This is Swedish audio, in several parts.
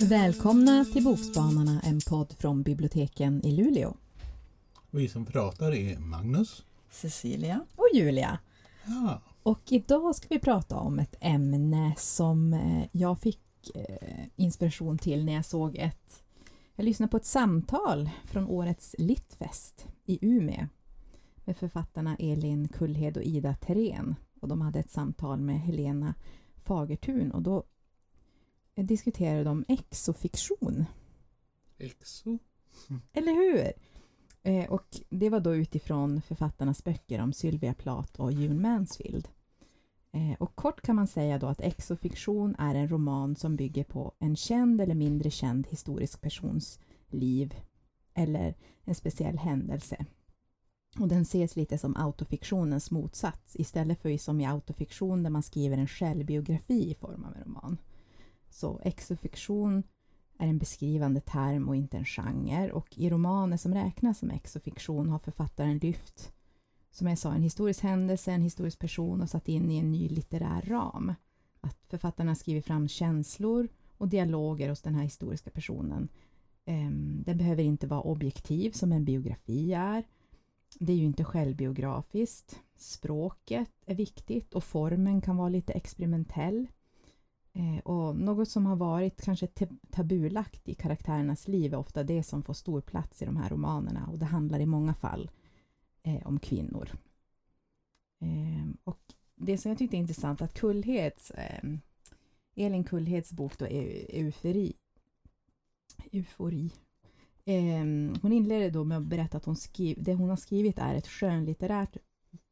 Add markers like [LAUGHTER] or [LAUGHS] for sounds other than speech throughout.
Välkomna till Bokspanarna, en podd från biblioteken i Luleå. Vi som pratar är Magnus. Cecilia. Och Julia. Ja, Och idag ska vi prata om ett ämne som eh, jag fick eh, inspiration till när jag såg ett... Jag lyssnade på ett samtal från årets Littfest i Umeå med författarna Elin Kullhed och Ida Terén. Och de hade ett samtal med Helena Fagertun och då diskuterade de exofiktion. exo. Eller hur? Eh, och det var då utifrån författarnas böcker om Sylvia Plath och June Mansfield. Eh, och kort kan man säga då att exofiktion är en roman som bygger på en känd eller mindre känd historisk persons liv eller en speciell händelse. Och den ses lite som autofiktionens motsats istället för som i autofiktion där man skriver en självbiografi i form av en roman. Så exofiktion är en beskrivande term och inte en genre och i romaner som räknas som exofiktion har författaren lyft, som jag sa, en historisk händelse, en historisk person och satt in i en ny litterär ram. Att författarna skriver fram känslor och dialoger hos den här historiska personen. Ehm, den behöver inte vara objektiv som en biografi är. Det är ju inte självbiografiskt. Språket är viktigt och formen kan vara lite experimentell. Ehm, och något som har varit kanske tabulagt i karaktärernas liv är ofta det som får stor plats i de här romanerna och det handlar i många fall eh, om kvinnor. Eh, och det som jag tyckte är intressant att Kullheds, eh, Elin Kullheds bok då Eufori. Eufori. Ehm, hon inleder då med att berätta att hon skriv, det hon har skrivit är ett skönlitterärt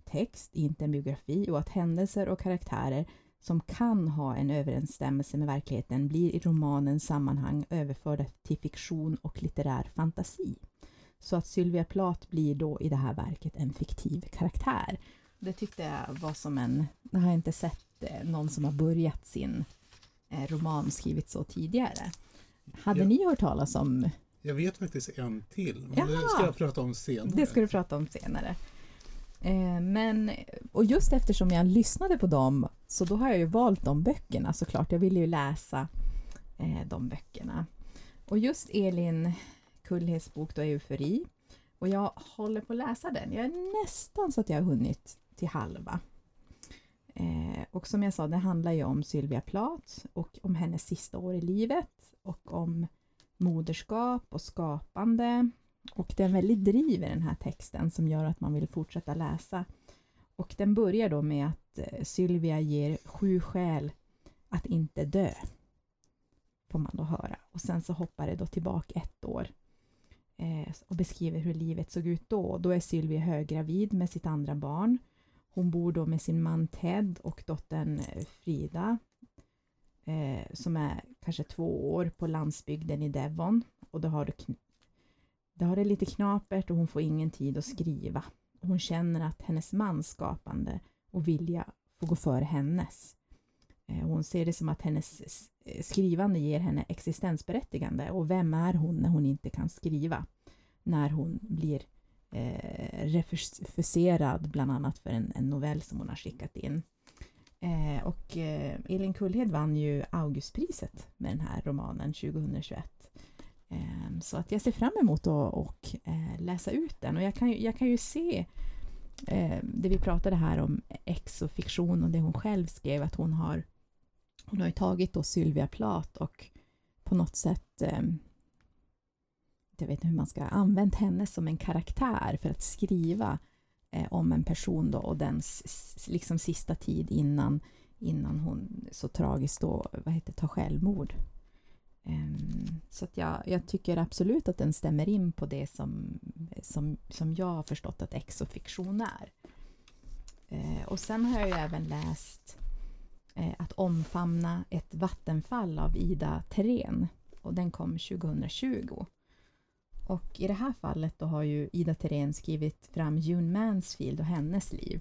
text, inte en biografi och att händelser och karaktärer som kan ha en överensstämmelse med verkligheten blir i romanens sammanhang överförda till fiktion och litterär fantasi. Så att Sylvia Plath blir då i det här verket en fiktiv karaktär. Det tyckte jag var som en... Jag har inte sett eh, någon som har börjat sin eh, roman skrivit så tidigare. Hade Ja. ni hört talas om... Jag vet faktiskt en till, men Jaha. det ska jag prata om senare. Det ska du prata om senare. Eh, men, och just eftersom jag lyssnade på dem, så då har jag ju valt de böckerna såklart. Jag ville ju läsa de böckerna. Och just Elin Kullheds bok då, Eufori. Och jag håller på att läsa den. Jag är nästan så att jag har hunnit till halva. Eh, och som jag sa, det handlar ju om Sylvia Plath och om hennes sista år i livet och om moderskap och skapande. Och det är en väldigt driv i den här texten som gör att man vill fortsätta läsa. Och den börjar då med att eh, Sylvia ger sju skäl att inte dö. Får man då höra. Och sen så hoppar det då tillbaka ett år Eh, och beskriver hur livet såg ut då. Då är Sylvia höggravid med sitt andra barn. Hon bor då med sin man Ted och dottern eh, Frida eh, som är kanske två år på landsbygden i Devon. Och då har det, kn- har det lite knapert och hon får ingen tid att skriva. Hon känner att hennes mans skapande och vilja får gå före hennes. Eh, hon ser det som att hennes eh, skrivande ger henne existensberättigande och vem är hon när hon inte kan skriva? När hon blir eh, refuserad bland annat för en, en novell som hon har skickat in. Eh, och eh, Elin Kullhed vann ju Augustpriset med den här romanen 2021. Eh, så att jag ser fram emot att och, eh, läsa ut den och jag kan ju, jag kan ju se eh, det vi pratade här om exofiktion och det hon själv skrev att hon har hon har ju tagit då Sylvia Plath och på något sätt eh, jag vet inte hur man ska använt henne som en karaktär för att skriva eh, om en person då och dens liksom sista tid innan, innan hon så tragiskt då, vad heter tar självmord. Ehm, så att jag, jag tycker absolut att den stämmer in på det som, som, som jag har förstått att exofiktion är. Eh, och sen har jag ju även läst Eh, att omfamna ett vattenfall av Ida Terén och den kom 2020. Och i det här fallet då har ju Ida Terén skrivit fram June Mansfield och hennes liv.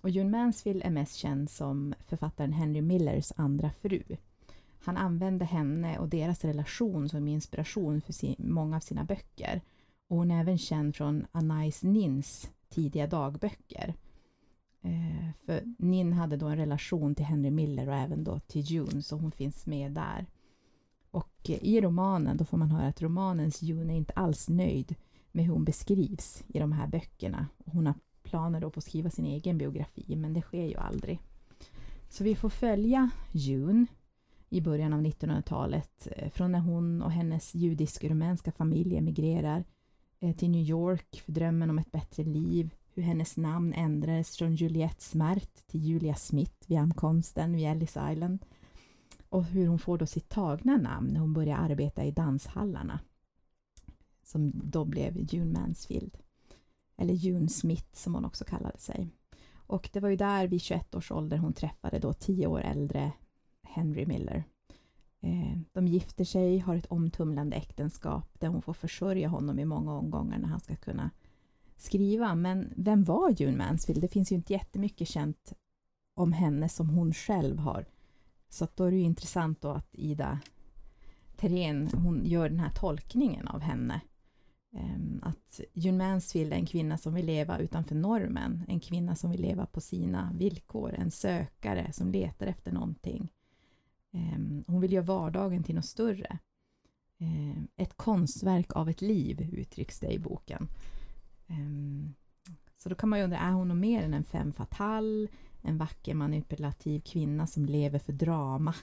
Och June Mansfield är mest känd som författaren Henry Millers andra fru. Han använde henne och deras relation som inspiration för sin, många av sina böcker. Och hon är även känd från Anais Nins tidiga dagböcker. Eh, för Nin hade då en relation till Henry Miller och även då till June, så hon finns med där. Och eh, i romanen, då får man höra att romanens June är inte alls nöjd med hur hon beskrivs i de här böckerna. Hon har planer då på att skriva sin egen biografi, men det sker ju aldrig. Så vi får följa June i början av 1900-talet, eh, från när hon och hennes judisk-rumänska familj emigrerar eh, till New York för drömmen om ett bättre liv, hur hennes namn ändrades från Juliette Smart till Julia Smith vid ankomsten vid Ellis Island och hur hon får då sitt tagna namn när hon börjar arbeta i danshallarna som då blev June Mansfield eller June Smith som hon också kallade sig. Och det var ju där vid 21 års ålder hon träffade då 10 år äldre Henry Miller. Eh, de gifter sig, har ett omtumlande äktenskap där hon får försörja honom i många omgångar när han ska kunna skriva. Men vem var June Mansfield? Det finns ju inte jättemycket känt om henne som hon själv har. Så då är det ju intressant då att Ida Terén, hon gör den här tolkningen av henne. Ehm, att June Mansfield är en kvinna som vill leva utanför normen, en kvinna som vill leva på sina villkor, en sökare som letar efter någonting. Ehm, hon vill göra vardagen till något större. Ehm, ett konstverk av ett liv uttrycks det i boken. Ehm, så då kan man ju undra, är hon något mer än en femme fatale, en vacker manipulativ kvinna som lever för drama,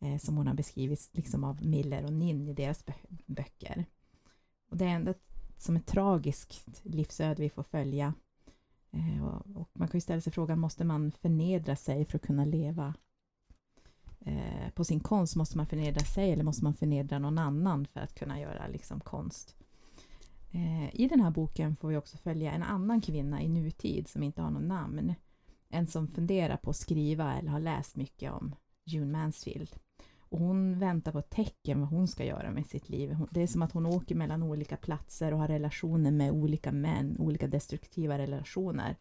eh, som hon har beskrivits liksom av Miller och Nin i deras böcker. Och det är ändå som ett tragiskt livsöde vi får följa. Eh, och man kan ju ställa sig frågan, måste man förnedra sig för att kunna leva eh, på sin konst? Måste man förnedra sig eller måste man förnedra någon annan för att kunna göra liksom konst? Eh, I den här boken får vi också följa en annan kvinna i nutid som inte har något namn. En som funderar på att skriva eller har läst mycket om June Mansfield. Och hon väntar på tecken vad hon ska göra med sitt liv. Det är som att hon åker mellan olika platser och har relationer med olika män, olika destruktiva relationer.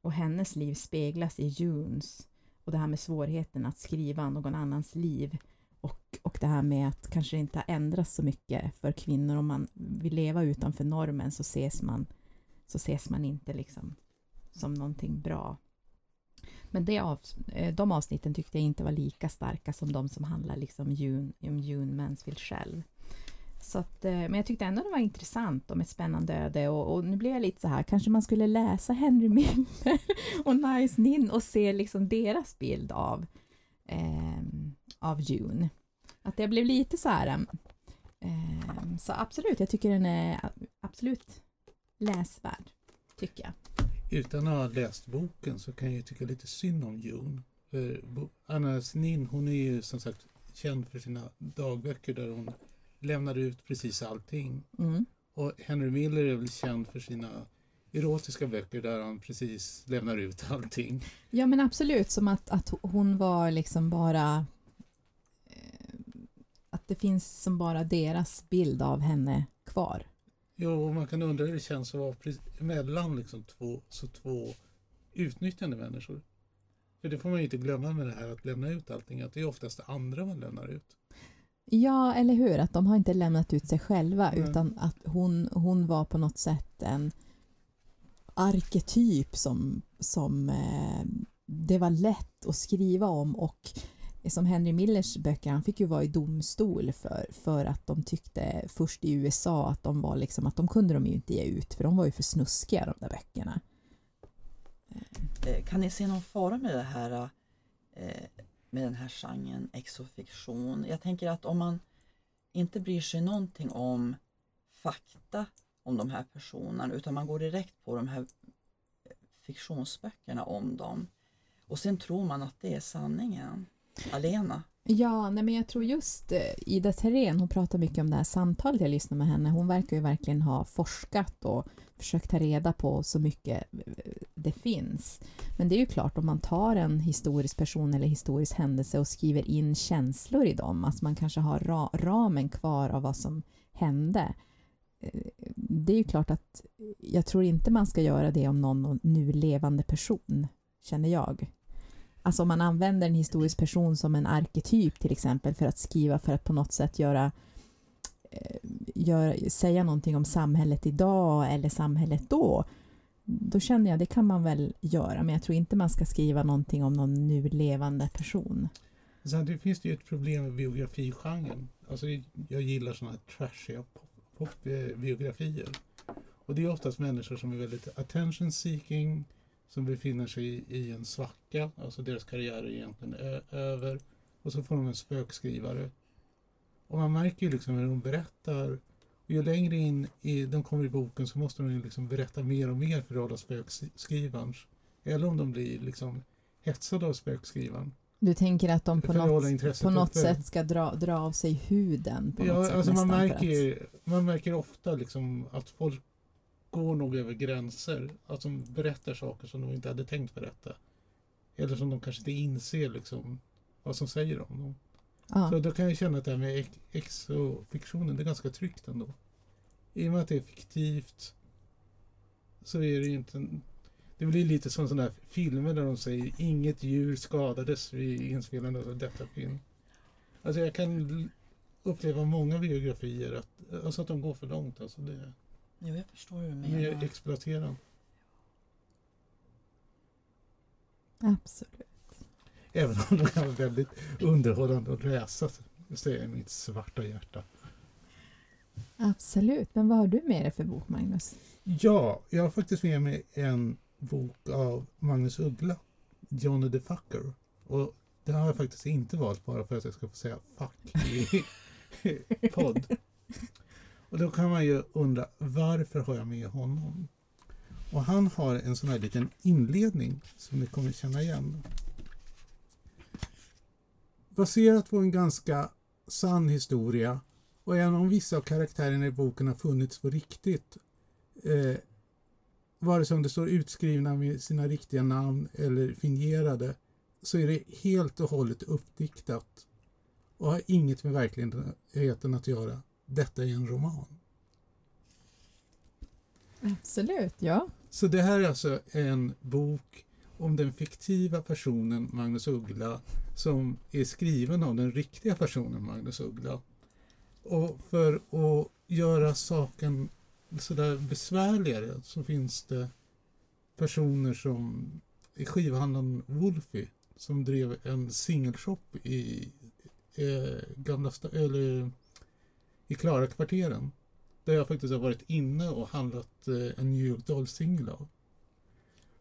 Och hennes liv speglas i Junes. Och det här med svårigheten att skriva någon annans liv. Och, och det här med att kanske inte har ändrats så mycket för kvinnor. Om man vill leva utanför normen så ses man, så ses man inte liksom som någonting bra. Men det av, eh, de avsnitten tyckte jag inte var lika starka som de som handlar liksom June, om June Mansfield själv. Så att, eh, men jag tyckte ändå det var intressant om ett spännande öde och, och, nu blir jag lite så här, kanske man skulle läsa Henry Miller [LAUGHS] och Nice Nin och se liksom deras bild av, eh, av June. Att det blev lite så här, eh, så absolut, jag tycker den är absolut läsvärd, tycker jag utan att ha läst boken så kan jag tycka lite synd om June. För Anna Snin, hon är ju som sagt känd för sina dagböcker där hon lämnar ut precis allting. Mm. Och Henry Miller är väl känd för sina erotiska böcker där han precis lämnar ut allting. Ja men absolut, som att, att hon var liksom bara eh, det finns som bara deras bild av henne kvar. Jo, man kan undra hur det känns att vara mellan liksom två, så två utnyttjande människor. För det får man ju inte glömma med det här att lämna ut allting, att det är oftast det andra man lämnar ut. Ja, eller hur? Att de har inte lämnat ut sig själva mm. utan att hon, hon var på något sätt en arketyp som, som eh, det var lätt att skriva om och som Henry Millers böcker, han fick ju vara i domstol för, för att de tyckte först i USA att de var liksom, att de kunde de ju inte ge ut för de var ju för snuskiga de där böckerna. Eh, kan ni se någon fara med det här eh, med den här genren exofiktion? Jag tänker att om man inte bryr sig någonting om fakta om de här personerna utan man går direkt på de här eh, fiktionsböckerna om dem och sen tror man att det är sanningen alena. Ja, nej men jag tror just eh, Ida Terén, hon pratar mycket om det här samtalet jag lyssnade med henne. Hon verkar ju verkligen ha forskat och försökt ta reda på så mycket eh, det finns. Men det är ju klart om man tar en historisk person eller historisk händelse och skriver in känslor i dem, alltså man kanske har ra ramen kvar av vad som hände. Eh, det är ju klart att jag tror inte man ska göra det om någon nu levande person, känner jag. Alltså om man använder en historisk person som en arketyp till exempel för att skriva för att på något sätt göra eh, gör, säga någonting om samhället idag eller samhället då, då känner jag det kan man väl göra, men jag tror inte man ska skriva någonting om någon nu levande person. Samtidigt finns det ju ett problem med biografigenren. Alltså, jag gillar sådana här trashiga popbiografier. Eh, Och det är oftast människor som är väldigt attention seeking, som befinner sig i, i en svacka, alltså deras karriär är egentligen över. Och så får de en spökskrivare. Och man märker ju liksom hur de berättar. Och ju längre in i, de kommer i boken så måste de liksom berätta mer och mer för att hålla spökskrivarens. Eller om de blir liksom hetsade av spökskrivaren. Du tänker att de på något, på något sätt ska dra, dra av sig huden? På ja, något sätt, alltså man märker, att... man märker ofta liksom att folk går nog över gränser. Att de berättar saker som de inte hade tänkt berätta. Eller som de kanske inte inser liksom, vad som säger om dem. Ja. Så då kan jag känna att det här med exofiktionen, det är ganska tryggt ändå. I och med att det är fiktivt så är det ju inte det blir lite som sådana här filmer där de säger inget djur skadades vid inspelandet av detta film. Alltså jag kan uppleva många biografier att, alltså att de går för långt. Alltså det, jo, jag förstår hur du menar. Mer exploaterande. Absolut. Även om de kan vara väldigt underhållande att läsa, säger mitt svarta hjärta. Absolut. Men vad har du med dig för bok, Magnus? Ja, jag har faktiskt med mig en bok av Magnus Uggla, Johnny the Fucker. Och det har jag faktiskt inte valt bara för att jag ska få säga fuck i [LAUGHS] podd. Och då kan man ju undra varför har jag med honom? Och han har en sån här liten inledning som ni kommer känna igen. Baserat på en ganska sann historia och även om vissa av karaktärerna i boken har funnits på riktigt eh, vare sig om det står utskrivna med sina riktiga namn eller fingerade så är det helt och hållet uppdiktat och har inget med verkligheten att göra. Detta är en roman. Absolut, ja. Så det här är alltså en bok om den fiktiva personen Magnus Uggla som är skriven av den riktiga personen Magnus Uggla. Och för att göra saken sådär besvärligare så finns det personer som i skivhandlaren Wolfie som drev en singelshop i eh, gamla eller i Klara-kvarteren. Där jag faktiskt har varit inne och handlat eh, en New York Dolls-singel av.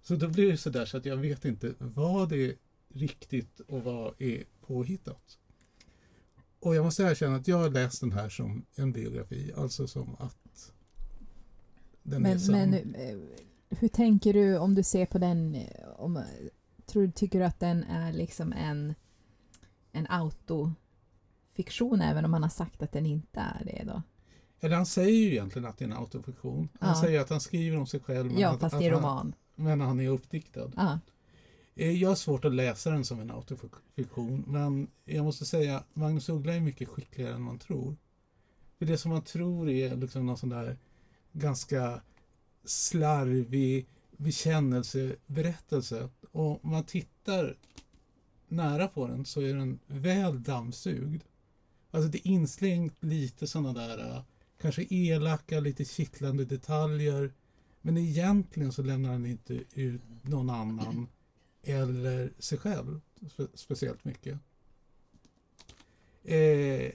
Så då blir det sådär så att jag vet inte vad det är riktigt och vad är påhittat. Och jag måste erkänna att jag har läst den här som en biografi, alltså som att den men, men eh, hur tänker du om du ser på den, eh, om, tror, tycker du att den är liksom en, en autofiktion även om han har sagt att den inte är det då? Eller han säger ju egentligen att det är en autofiktion. Han ja. säger att han skriver om sig själv. Men ja, att, fast att det är roman. Han, men han är uppdiktad. Ja. Eh, jag har svårt att läsa den som en autofiktion men jag måste säga Magnus Uggla är mycket skickligare än man tror. För det som man tror är liksom någon sån där ganska slarvig bekännelseberättelse. Och om man tittar nära på den så är den väl dammsugd. Alltså det är inslängt lite sådana där eh, kanske elaka, lite kittlande detaljer. Men egentligen så lämnar han inte ut någon annan eller sig själv spe speciellt mycket. Eh,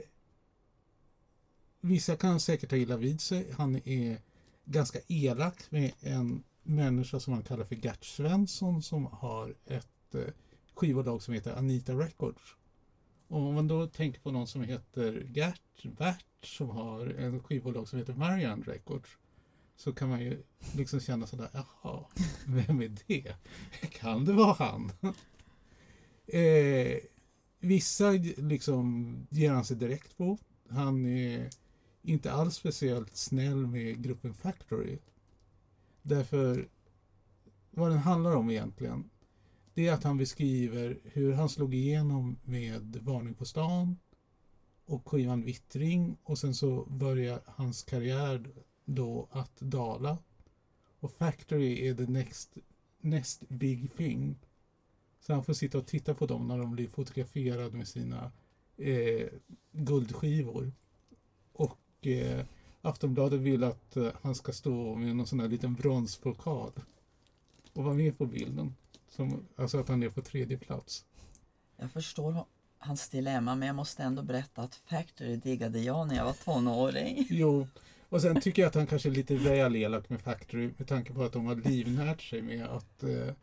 vissa kan säkert ta illa vid sig. Han är ganska elak med en människa som han kallar för Gert Svensson som har ett eh, skivbolag som heter Anita Records. Och om man då tänker på någon som heter Gert, Bert som har en skivbolag som heter Marian Records så kan man ju liksom känna sådär, jaha, vem är det? Kan det vara han? [LAUGHS] eh, vissa liksom ger han sig direkt på. Han är inte alls speciellt snäll med gruppen Factory. Därför, vad den handlar om egentligen, det är att han beskriver hur han slog igenom med Varning på stan och skivan Vittring och sen så börjar hans karriär då att dala. Och Factory är the next, next big thing. Så han får sitta och titta på dem när de blir fotograferade med sina eh, guldskivor. Och eh, Aftonbladet vill att eh, han ska stå med någon sån här liten bronspokal och vara med på bilden. Som, alltså att han är på tredje plats. Jag förstår hans dilemma men jag måste ändå berätta att Factory diggade jag när jag var tonåring. [LAUGHS] Jo, och sen tycker jag att han kanske är lite väl elak med Factory med tanke på att de har livnärt sig med att eh,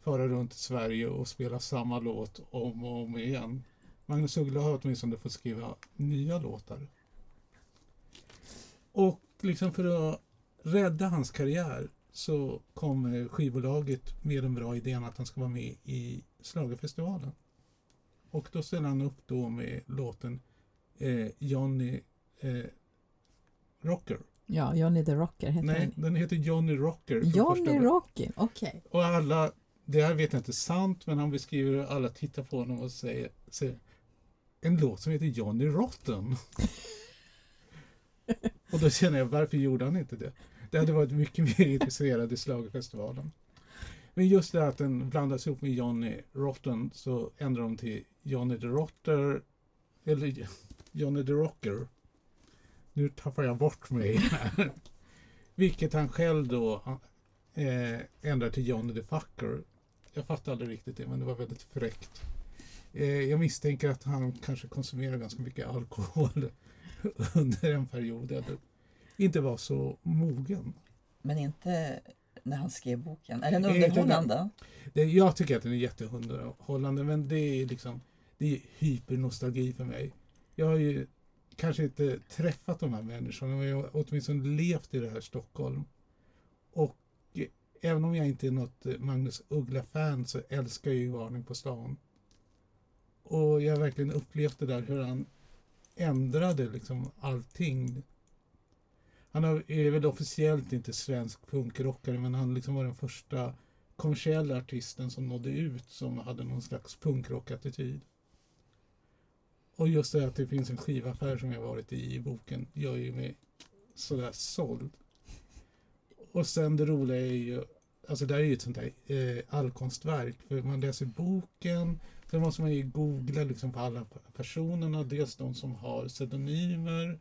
fara runt i Sverige och spela samma låt om och om igen. Magnus Uggla har åtminstone fått skriva nya låtar. Och liksom för att rädda hans karriär så kom skivbolaget med den bra idén att han ska vara med i Schlagerfestivalen. Och då ställer han upp då med låten eh, Johnny eh, Rocker. Ja, Johnny the Rocker heter Nej, den. den heter Johnny Rocker. Johnny. Rocky, okej. Och alla, det här vet jag inte sant, men han beskriver hur alla tittar på honom och säger, säger en låt som heter Johnny Rotten. [LAUGHS] och då känner jag, varför gjorde han inte det? Det hade varit mycket mer [LAUGHS] intresserad i Schlagerfestivalen. Men just det att den blandas ihop med Johnny Rotten så ändrar de till Johnny the Rotter, eller [LAUGHS] Johnny the Rocker. Nu tappar jag bort mig här. [LAUGHS] Vilket han själv då eh, ändrar till Johnny the Fucker. Jag fattar aldrig riktigt det, men det var väldigt fräckt. Eh, jag misstänker att han kanske konsumerar ganska mycket alkohol under en period eller inte var så mogen. Men inte när han skrev boken. Är den underhållande? Det, jag tycker att den är jätteunderhållande men det är liksom det är hypernostalgi för mig. Jag har ju kanske inte träffat de här människorna men jag har åtminstone levt i det här Stockholm. Och även om jag inte är något Magnus Uggla-fan så älskar jag ju Varning på stan. Och jag har verkligen upplevt det där hur han ändrade liksom allting. Han är väl officiellt inte svensk punkrockare men han liksom var den första kommersiella artisten som nådde ut som hade någon slags punkrockattityd. Och just det att det finns en skivaffär som jag varit i i boken gör ju mig sådär såld. Och sen det roliga är ju, alltså det här är ju ett sånt där eh, allkonstverk för man läser boken, sen måste man ju googla liksom på alla personerna, dels de som har pseudonymer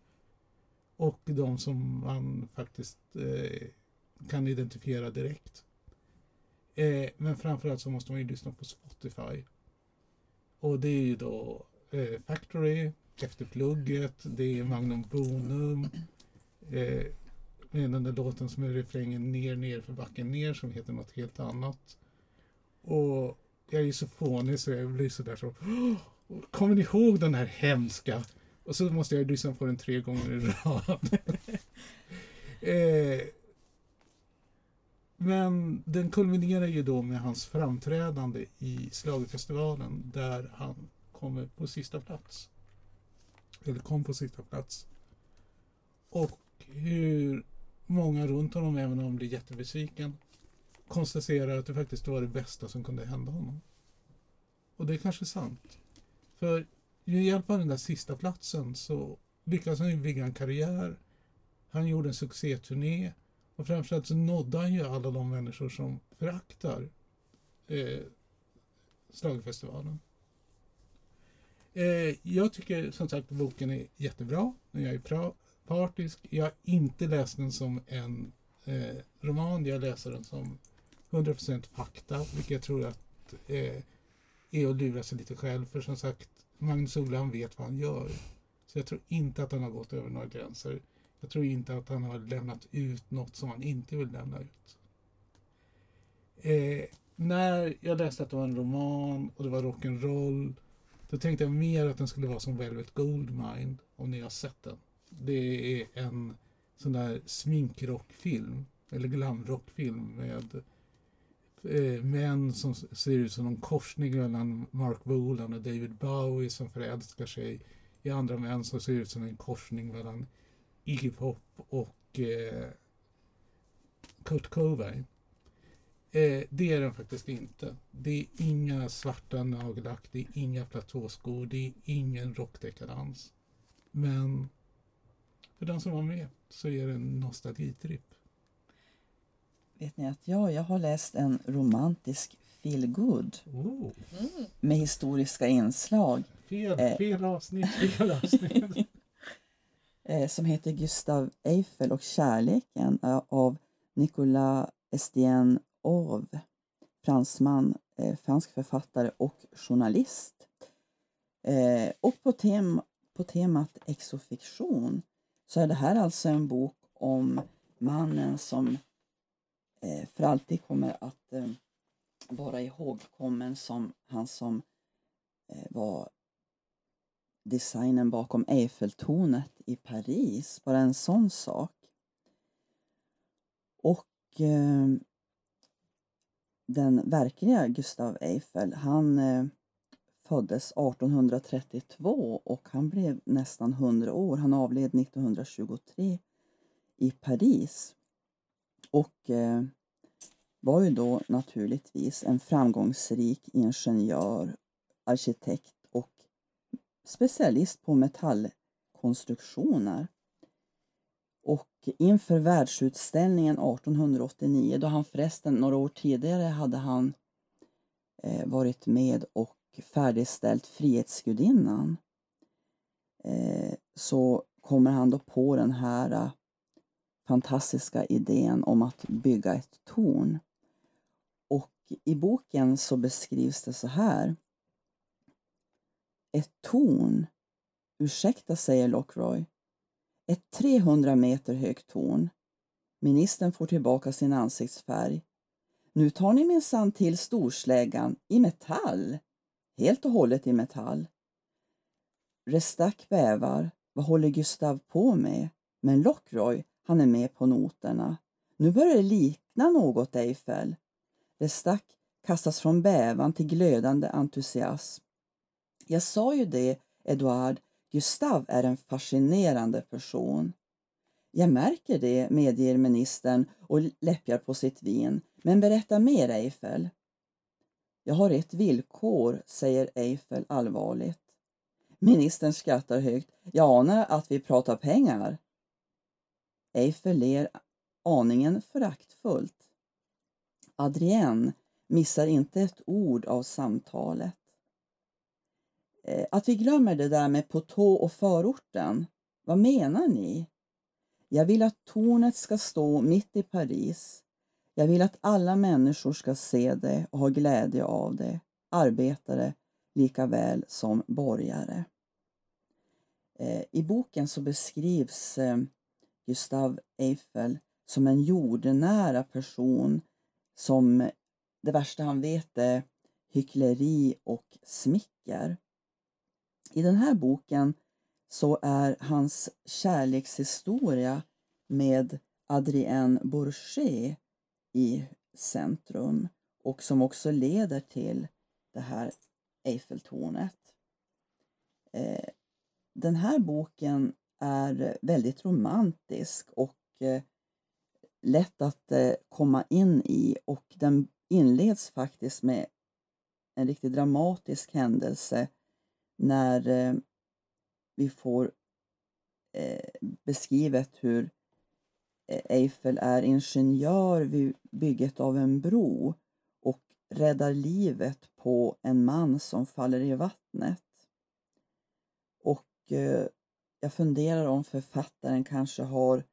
och de som man faktiskt eh, kan identifiera direkt. Eh, men framförallt så måste man ju lyssna på Spotify. Och det är ju då eh, Factory, Efter plugget, det är Magnum Bonum. Eh, med den där låten som är refrängen ner, ner för backen ner som heter något helt annat. Och jag är ju så fånig så jag blir sådär så Kommer ni ihåg den här hemska? Och så måste jag lyssna på den tre gånger i rad. [LAUGHS] eh, men den kulminerar ju då med hans framträdande i Schlagerfestivalen där han kommer på sista plats. Eller kom på sista plats. Och hur många runt honom, även om de blir jättebesviken, konstaterar att det faktiskt var det bästa som kunde hända honom. Och det är kanske sant. För med hjälp av den där sista platsen så lyckades han ju bygga en karriär. Han gjorde en succéturné och framförallt så nådde han ju alla de människor som föraktar eh, Schlagerfestivalen. Eh, jag tycker som sagt att boken är jättebra. Jag är pra- partisk. Jag har inte läst den som en eh, roman. Jag läser den som 100% fakta, vilket jag tror att eh, är att lura sig lite själv. För som sagt, Magnus Uggla han vet vad han gör. Så jag tror inte att han har gått över några gränser. Jag tror inte att han har lämnat ut något som han inte vill lämna ut. Eh, när jag läste att det var en roman och det var rock'n'roll då tänkte jag mer att den skulle vara som Velvet Goldmine om ni har sett den. Det är en sån där sminkrockfilm eller glamrockfilm med eh, män som ser ut som en korsning mellan Mark Bolan och David Bowie som förälskar sig i andra män som ser ut som en korsning mellan Iggy Pop och eh, Kurt Cobain. Eh, det är den faktiskt inte. Det är inga svarta nagellack, det är inga platåskor, det är ingen rockdekadans. Men för den som var med så är det en nostalgitripp. Vet ni att jag, jag har läst en romantisk feelgood Oh, med historiska inslag. fel, Eh. fel avsnitt, fel avsnitt. [LAUGHS] eh, som heter Gustav Eiffel och kärleken eh, av Nicolas Estienne Orve, fransman, fransk författare och journalist. Och på, tem på temat exofiktion så är det här alltså en bok om mannen som Eh, för alltid kommer att eh, vara ihågkommen som han som eh, var designen bakom Eiffeltornet i Paris, bara en sån sak. Och den verkliga Gustav Eiffel, han föddes 1832 och han blev nästan 100 år. Han avled 1923 i Paris. Och eh, var ju då naturligtvis en framgångsrik ingenjör, arkitekt och specialist på metallkonstruktioner. Och inför världsutställningen 1889, då han förresten några år tidigare hade han eh, varit med och färdigställt Frihetsgudinnan, eh, så kommer han då på den här eh, fantastiska idén om att bygga ett torn. Och i boken så beskrivs det så här. Ett torn, ursäkta säger Lockroy, ett 300 meter högt torn. Ministern får tillbaka sin ansiktsfärg. Nu tar ni minsann till storsläggan i metall, helt och hållet i metall. Restack bävar. Vad håller Gustav på med? Men Lockroy, han är med på noterna. Nu börjar det likna något Eiffel. Restack kastas från bävan till glödande entusiasm. Jag sa ju det, Eduard, Gustav är en fascinerande person. Jag märker det, medger ministern och läppjar på sitt vin. Men berätta mer, Eiffel. Jag har ett villkor, säger Eiffel allvarligt. Ministern skrattar högt. Jag anar att vi pratar pengar. Eiffel ler aningen föraktfullt. Adrienne missar inte ett ord av samtalet. Eh, att vi glömmer det där med på tå och förorten. Vad menar ni? Jag vill att tornet ska stå mitt i Paris. Jag vill att alla människor ska se det och ha glädje av det, arbetare lika väl som borgare. Eh, I boken så beskrivs eh, Gustav Eiffel som en jordnära person som det värsta han vet är hyckleri och smicker. I den här boken så är hans kärlekshistoria med Adrienne Bourget i centrum och som också leder till det här Eiffeltornet. Eh, den här boken är väldigt romantisk och eh, lätt att eh, komma in i och den inleds faktiskt med en riktigt dramatisk händelse när eh, vi får beskrivet hur Eiffel är ingenjör vid bygget av en bro och räddar livet på en man som faller i vattnet. Och jag funderar om författaren kanske har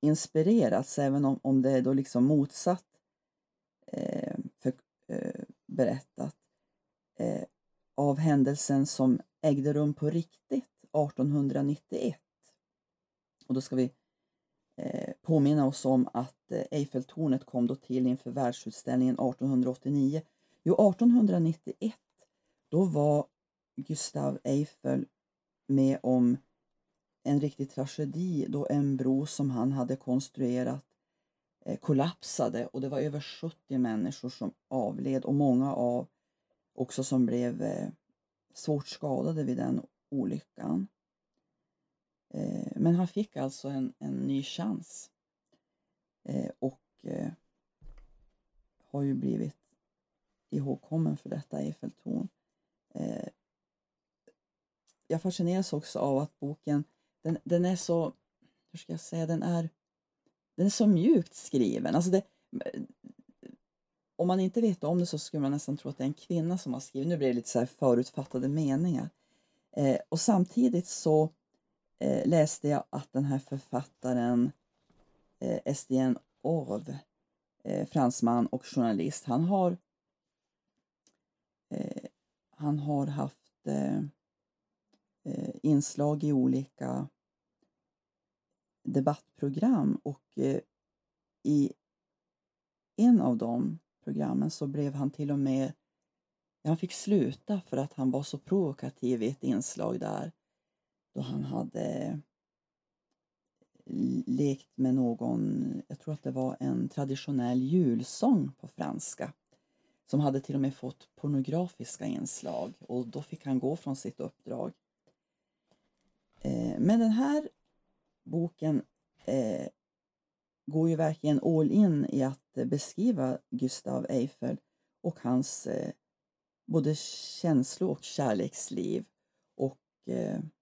inspirerats, även om, om det är då liksom motsatt eh, för, eh, berättat, eh, av händelsen som ägde rum på riktigt 1891. Och då ska vi eh, påminna oss om att eh, Eiffeltornet kom då till inför världsutställningen 1889. Jo, 1891 då var Gustav Eiffel med om en riktig tragedi då en bro som han hade konstruerat eh, kollapsade. Och det var över 70 människor som avled och många av också som blev eh, svårt skadade vid den olyckan. Eh, men han fick alltså en, en ny chans. Eh, och eh, har ju blivit ihågkommen för detta Eiffeltorn. Eh, jag fascineras också av att boken, den, den är så, hur ska jag säga, den är, den är så mjukt skriven. Alltså det, om man inte vet om det så skulle man nästan tro att det är en kvinna som har skrivit. Nu blir det lite så här förutfattade meningar. Eh, och samtidigt så eh, läste jag att den här författaren eh, Estienne Orv, eh, fransman och journalist, han har eh, han har haft eh, Eh, inslag i olika debattprogram och eh, i en av de programmen så blev han till och med han fick sluta för att han var så provokativ i ett inslag där då han hade lekt med någon, jag tror att det var en traditionell julsång på franska som hade till och med fått pornografiska inslag och då fick han gå från sitt uppdrag. Eh, men den här boken eh, går ju verkligen all in i att beskriva Gustav Eiffel och hans eh, både känslo och kärleksliv. Och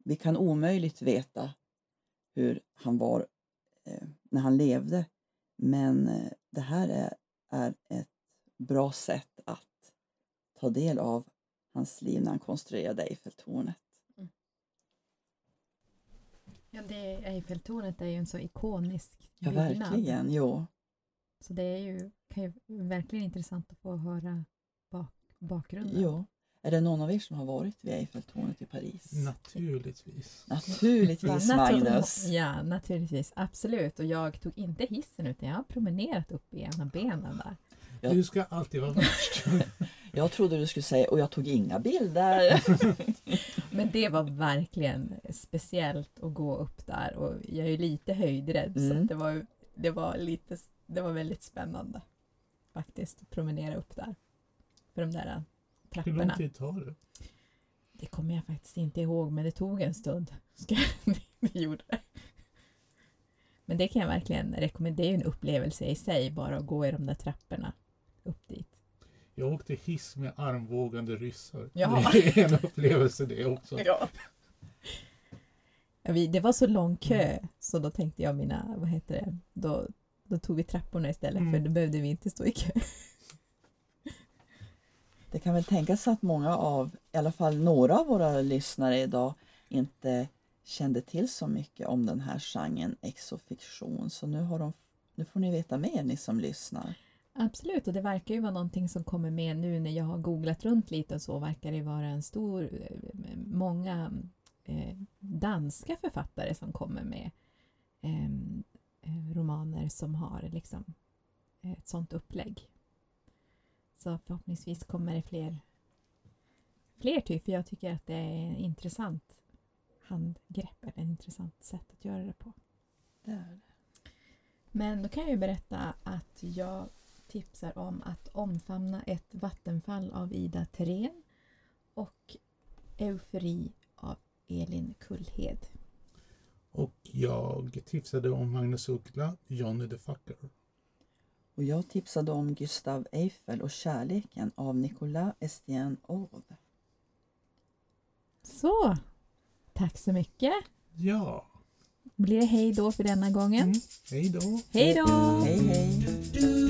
vi kan omöjligt veta hur han var när han levde. Men det här är, är ett bra sätt att ta del av hans liv när han konstruerade Eiffeltornet. Ja, det, Eiffeltornet är ju en så ikonisk Ja, byggnad. verkligen. Jo. Så det är ju, kan ju verkligen intressant att få höra bak, bakgrunden. jo. Är det någon av er som har varit vid Eiffeltornet i Paris? Naturligtvis. Naturligtvis Natur- Magnus. Ja, naturligtvis. Absolut. Och jag tog inte hissen utan jag har promenerat upp i ena benen där. Ja. Du ska alltid vara värst. [LAUGHS] Jag trodde du skulle säga och jag tog inga bilder. [LAUGHS] Men det var verkligen speciellt att gå upp där och jag är ju lite höjdrädd så Mm. att det, var, det, var lite, det var väldigt spännande faktiskt att promenera upp där. För de där Hur lång trapporna. tid tar det? Det kommer jag faktiskt inte ihåg men det tog en stund. [LAUGHS] Ska det gjorde det. Men det kan jag verkligen rekommendera. Det är ju en upplevelse i sig bara att gå i de där trapporna upp dit. Jag åkte hiss med armvågande ryssar. Jaha. Det är en upplevelse det också. Ja. Vi, det var så lång kö så då tänkte jag mina, vad heter det, då, då tog vi trapporna istället för Mm. då behövde vi inte stå i kö. Det kan väl tänkas att många av, i alla fall några av våra lyssnare idag inte kände till så mycket om den här genren exofiktion. Så nu, har de, nu får ni veta mer ni som lyssnar. Absolut, och det verkar ju vara någonting som kommer med nu när jag har googlat runt lite och så verkar det vara en stor, eh, många eh, danska författare som kommer med eh, eh, romaner som har liksom ett sånt upplägg. Så förhoppningsvis kommer det fler, fler typ, för jag tycker att det är en intressant handgrepp, eller ett intressant sätt att göra det på. Det är det. Men då kan jag ju berätta att jag tipsar om att omfamna ett vattenfall av Ida Terén och Eufori av Elin Kullhed. Och jag tipsade om Magnus Uggla, Johnny the Fucker. Och jag tipsade om Gustav Eiffel och kärleken av Nicolas Estienne Orv. Så, tack så mycket. Ja, Blir det hej då för denna gången? mm. hej då. Hej då! Hej hej! Du